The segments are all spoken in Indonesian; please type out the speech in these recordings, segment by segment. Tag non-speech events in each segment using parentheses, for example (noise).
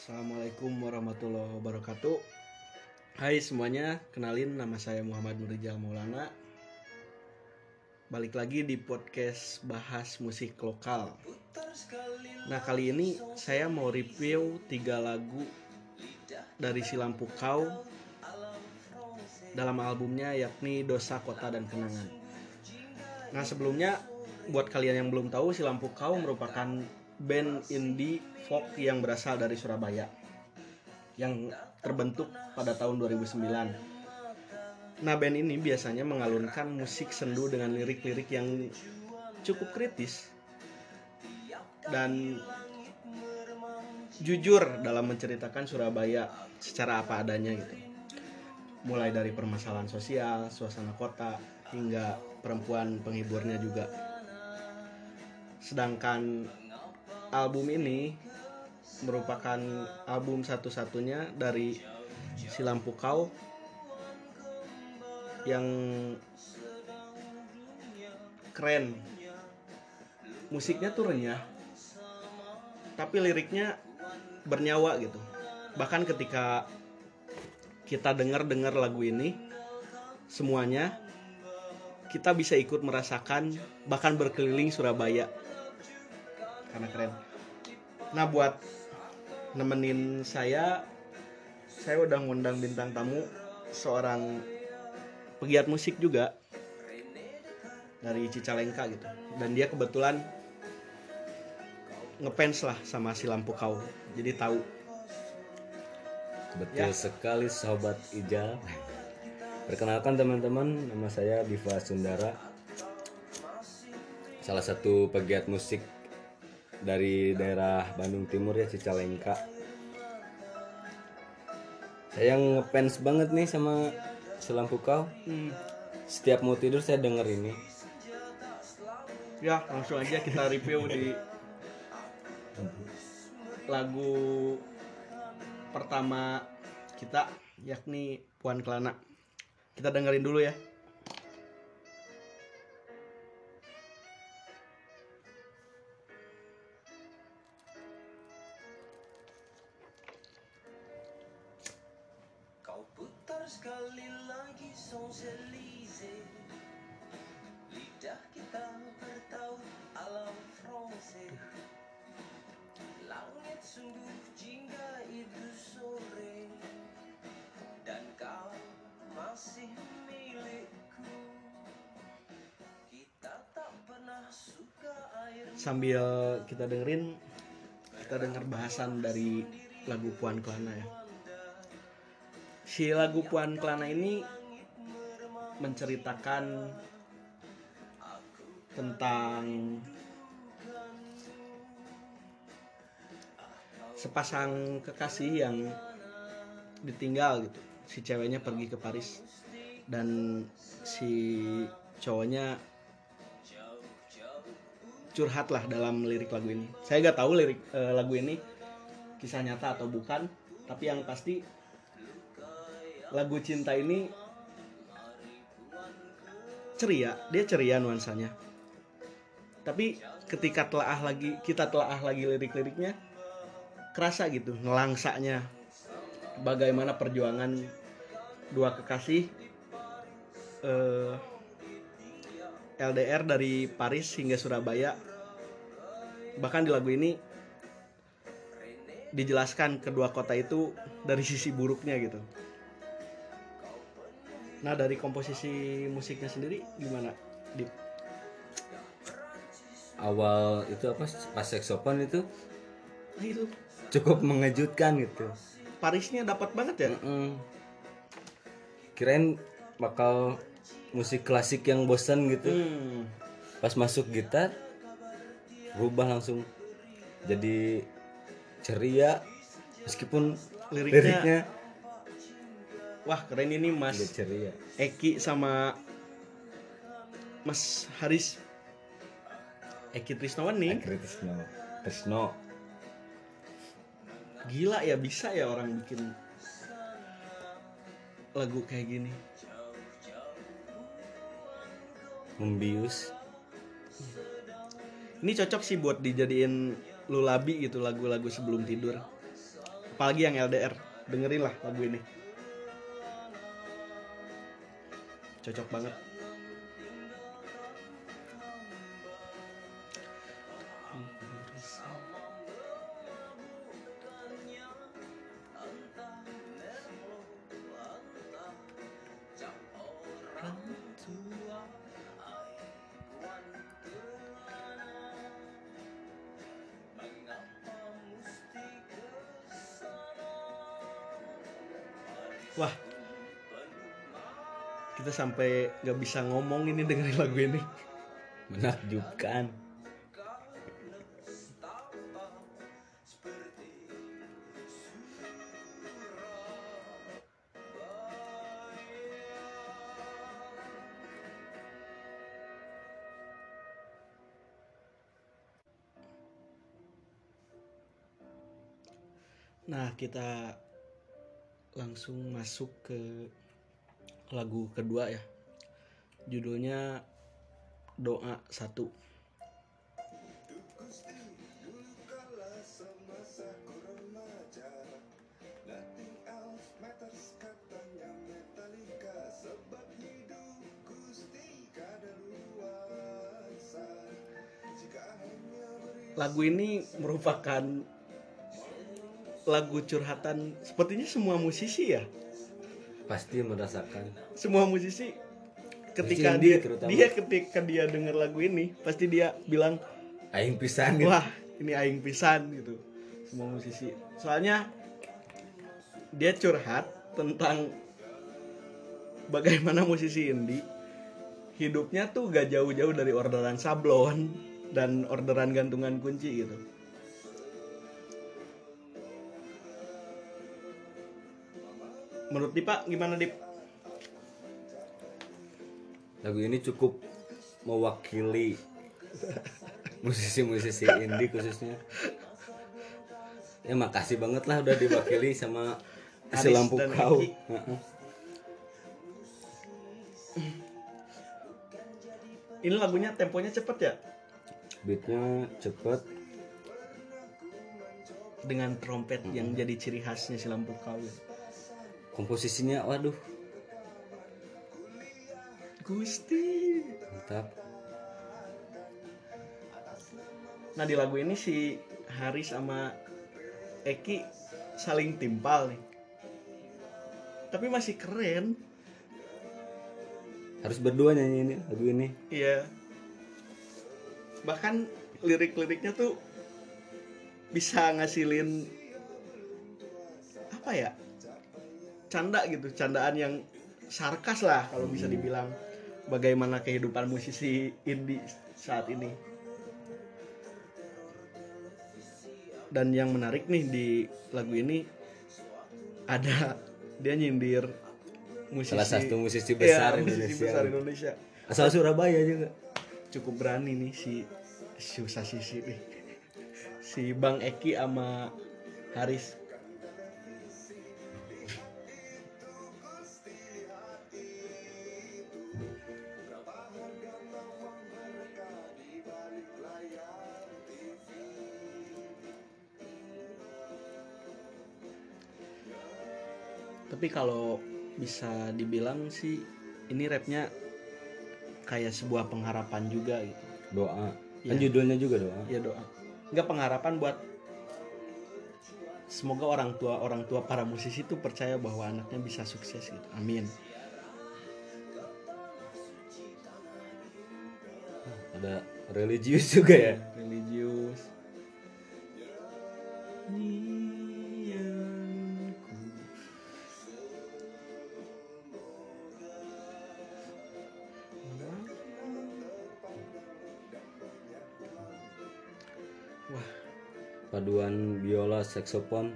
Assalamualaikum warahmatullahi wabarakatuh. Hai semuanya, kenalin nama saya Muhammad Nurijal Maulana. Balik lagi di podcast bahas musik lokal. Nah kali ini saya mau review tiga lagu dari Silampu Kau dalam albumnya yakni Dosa Kota dan Kenangan. Nah sebelumnya buat kalian yang belum tahu Silampu Kau merupakan band indie folk yang berasal dari Surabaya yang terbentuk pada tahun 2009. Nah band ini biasanya mengalunkan musik sendu dengan lirik-lirik yang cukup kritis dan jujur dalam menceritakan Surabaya secara apa adanya gitu mulai dari permasalahan sosial, suasana kota, hingga perempuan penghiburnya juga. Sedangkan album ini merupakan album satu-satunya dari Si Lampu Kau yang keren. Musiknya tuh renyah, tapi liriknya bernyawa gitu. Bahkan ketika kita dengar-dengar lagu ini semuanya kita bisa ikut merasakan bahkan berkeliling Surabaya karena keren nah buat nemenin saya saya udah ngundang bintang tamu seorang pegiat musik juga dari Cicalengka gitu dan dia kebetulan ngefans lah sama si lampu kau jadi tahu Betul Ya. sekali sobat Ijal. Perkenalkan teman-teman, nama saya Diva Sundara. Salah satu pegiat musik dari daerah Bandung Timur ya Cicalengka. Saya ngefans banget nih sama Selampu Kau. Hmm, Setiap mau tidur saya denger ini. ya langsung aja kita review di lagu pertama kita yakni Puan Kelana. Kita dengerin dulu ya. Sekali lagi Champs-Élysées Lidah kita bertaut alam Francais Langit sungguh jingga itu sore. Dan kau masih milikku. Kita tak pernah suka air Sambil kita dengerin kita dengar bahasan dari lagu Puan Kelana ya. Si lagu Puan Kelana ini menceritakan tentang sepasang kekasih yang ditinggal gitu. Si ceweknya pergi ke Paris dan si cowoknya curhat lah dalam lirik lagu ini. Saya nggak tahu lirik eh, lagu ini kisah nyata atau bukan, tapi yang pasti lagu cinta ini ceria, dia ceria nuansanya. Tapi ketika telaah lagi kita telaah lagi lirik-liriknya kerasa gitu ngelangsaknya bagaimana perjuangan dua kekasih eh, LDR dari Paris hingga Surabaya. Bahkan di lagu ini dijelaskan kedua kota itu dari sisi buruknya gitu. Nah dari komposisi musiknya sendiri gimana? Di Awal itu apa pas saxophone itu nah, itu cukup mengejutkan gitu. Parisnya dapat banget ya. Mm. Kirain bakal musik klasik yang bosan gitu. Hmm. Pas masuk gitar berubah langsung jadi ceria meskipun Liriknya- liriknya, Wah keren ini Mas ceria. Eki sama Mas Haris Eki Trisnawan nih Krisno. Krisno. gila ya bisa ya orang bikin lagu kayak gini Membius. ini cocok sih buat dijadiin lulabi gitu lagu-lagu sebelum tidur apalagi yang LDR dengerin lah lagu ini cocok banget. Wah kita sampai nggak bisa ngomong ini dengerin lagu ini. Menakjubkan Nah, kita langsung masuk ke lagu kedua ya. Judulnya Doa Satu. Lagu ini merupakan lagu curhatan sepertinya semua musisi ya pasti merasakan semua musisi ketika Musisi dia terutama. dia ketika dia denger lagu ini pasti dia bilang aing pisan gitu. wah ini aing pisan gitu semua musisi soalnya dia curhat tentang bagaimana musisi indie hidupnya tuh gak jauh-jauh dari orderan sablon dan orderan gantungan kunci gitu menurut Dipa gimana Dip? lagu ini cukup mewakili (laughs) musisi-musisi indie khususnya ya makasih banget lah udah diwakili sama si lampu kau. Ini lagunya temponya cepet ya beatnya cepet dengan trompet yang jadi ciri khasnya si lampu kau ya. Komposisinya waduh Gusti. mantap Nah di lagu ini si Haris sama Eki saling timpal nih. Tapi masih keren. harus berdua nyanyi ini lagu ini Iya. Bahkan lirik-liriknya tuh bisa ngasilin apa ya? Canda gitu, candaan yang sarkas lah kalau bisa dibilang. Bagaimana kehidupan musisi indie saat ini. Dan yang menarik nih di lagu ini ada dia nyindir musisi salah satu musisi Iya, besar musisi Indonesia besar Indonesia asal Surabaya juga cukup berani nih si susah sisi nih si Bang Eki sama Haris tapi kalau bisa dibilang sih ini rapnya kayak sebuah pengharapan juga gitu. Doa. Kan Iya. judulnya juga doa. Ya doa. Nggak pengharapan buat semoga orang tua orang tua para musisi tuh percaya bahwa anaknya bisa sukses gitu. Amin. Ada religius juga ya paduan biola saksofon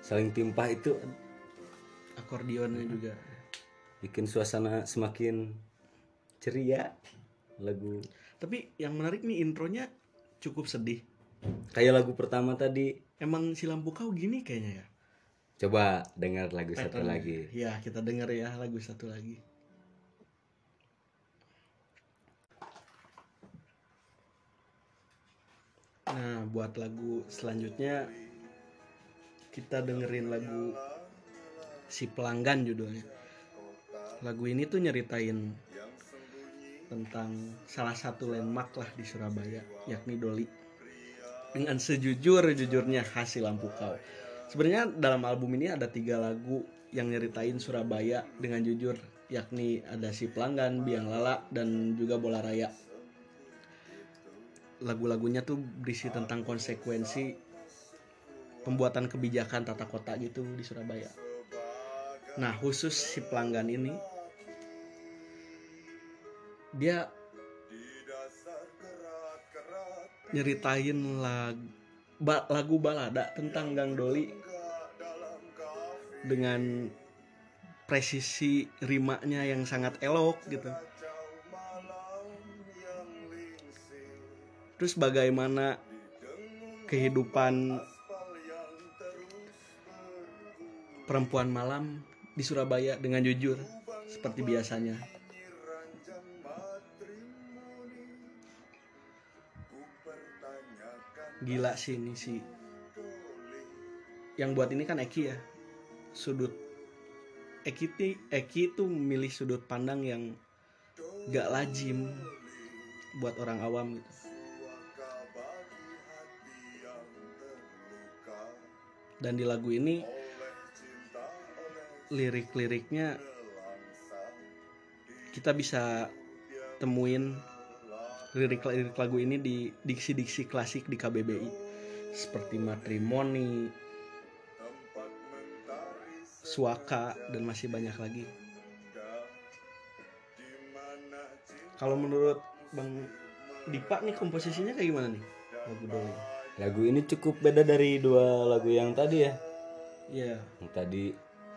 saling timpah itu akordionnya juga. bikin suasana semakin ceria lagu. Tapi yang menarik nih intronya cukup sedih. Kayak lagu pertama tadi. Emang si lampu kau gini kayaknya ya? Coba dengar lagu satu lagi. Ya kita denger ya lagu satu lagi nah buat lagu selanjutnya kita dengerin lagu si pelanggan judulnya. Lagu ini tuh nyeritain tentang salah satu landmark lah di Surabaya yakni Doli. Dengan sejujur jujurnya hasil lampu kau. Sebenarnya dalam album ini ada tiga lagu yang nyeritain Surabaya dengan jujur yakni ada si pelanggan biang lala dan juga bola raya lagu-lagunya tuh berisi tentang konsekuensi pembuatan kebijakan tata kota gitu di Surabaya nah khusus si pelanggan ini dia nyeritain lagu, lagu balada tentang Gang Doli dengan presisi rimanya yang sangat elok gitu. Terus bagaimana kehidupan perempuan malam di Surabaya dengan jujur seperti biasanya. Gila sih ini sih. Yang buat ini kan Eki ya. Sudut Eki ti- Eki tuh milih sudut pandang yang gak lazim buat orang awam gitu. Dan di lagu ini lirik-liriknya kita bisa temuin lirik-lirik lagu ini di diksi-diksi klasik di KBBI seperti matrimoni, suaka dan masih banyak lagi. Kalau menurut Bang Dipa nih komposisinya kayak gimana nih lagu Doli? Lagu ini cukup beda dari dua lagu yang tadi ya. Iya, Yang tadi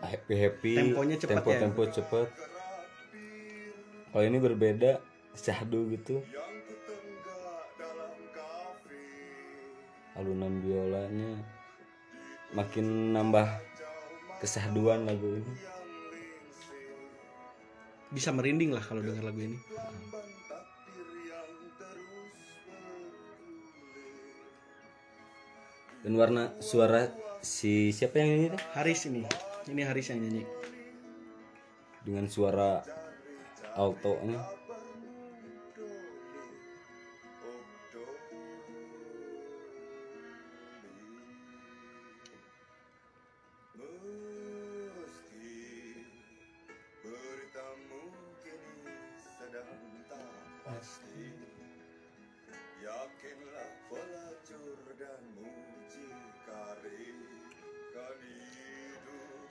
happy happy, Temponya cepet tempo ya? tempo cepet. Kalau ini berbeda, syahdu gitu. Alunan biolanya makin nambah kesahduan lagu ini. bisa merinding lah kalau dengar lagu ini. Dan warna suara si siapa yang ini teh? Haris ini, ini Haris yang nyanyi. Dengan suara altonya.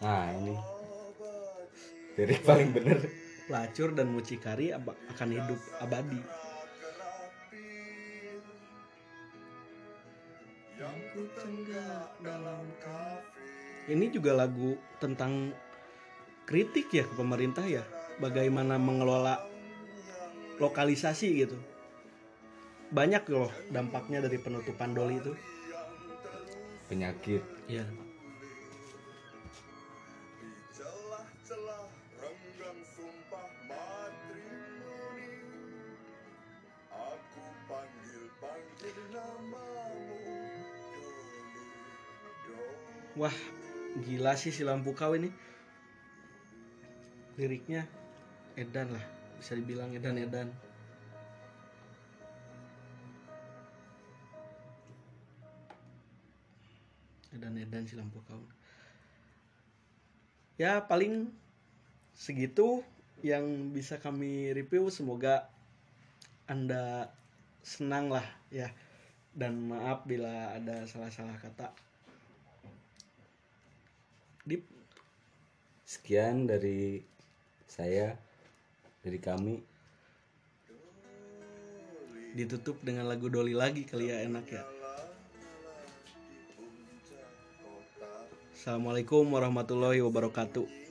Nah ini lirik paling bener. Pelacur dan mucikari akan hidup abadi. Ini juga lagu tentang kritik ya ke pemerintah ya, bagaimana mengelola lokalisasi gitu. Banyak loh dampaknya dari penutupan Doli itu. Penyakit. Ya. Wah, gila sih si lampu kau ini. Liriknya edan lah, bisa dibilang edan-edan. Edan-edan si lampu kau. Ya paling segitu yang bisa kami review. Semoga anda senang lah ya. Dan maaf bila ada salah-salah kata. Dip, Sekian dari saya, dari kami. ditutup dengan lagu Doli lagi kali ya enak ya. Assalamualaikum warahmatullahi wabarakatuh.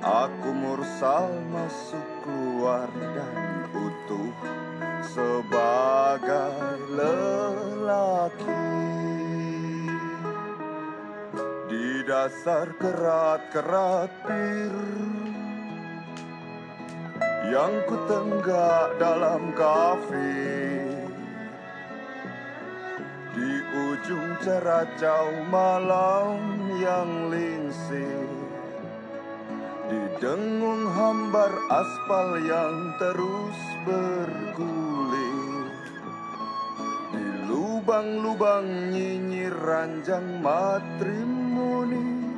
Aku mursal masuk keluar dan utuh sebagai lelaki. Di dasar kerat-kerat bir yang ku tenggak dalam kafe. Di ujung ceracau malam yang lingsir dengung hambar aspal yang terus bergulir. Di lubang-lubang nyinyir ranjang matrimoni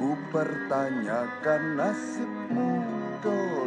Ku pertanyakan nasibmu Dolly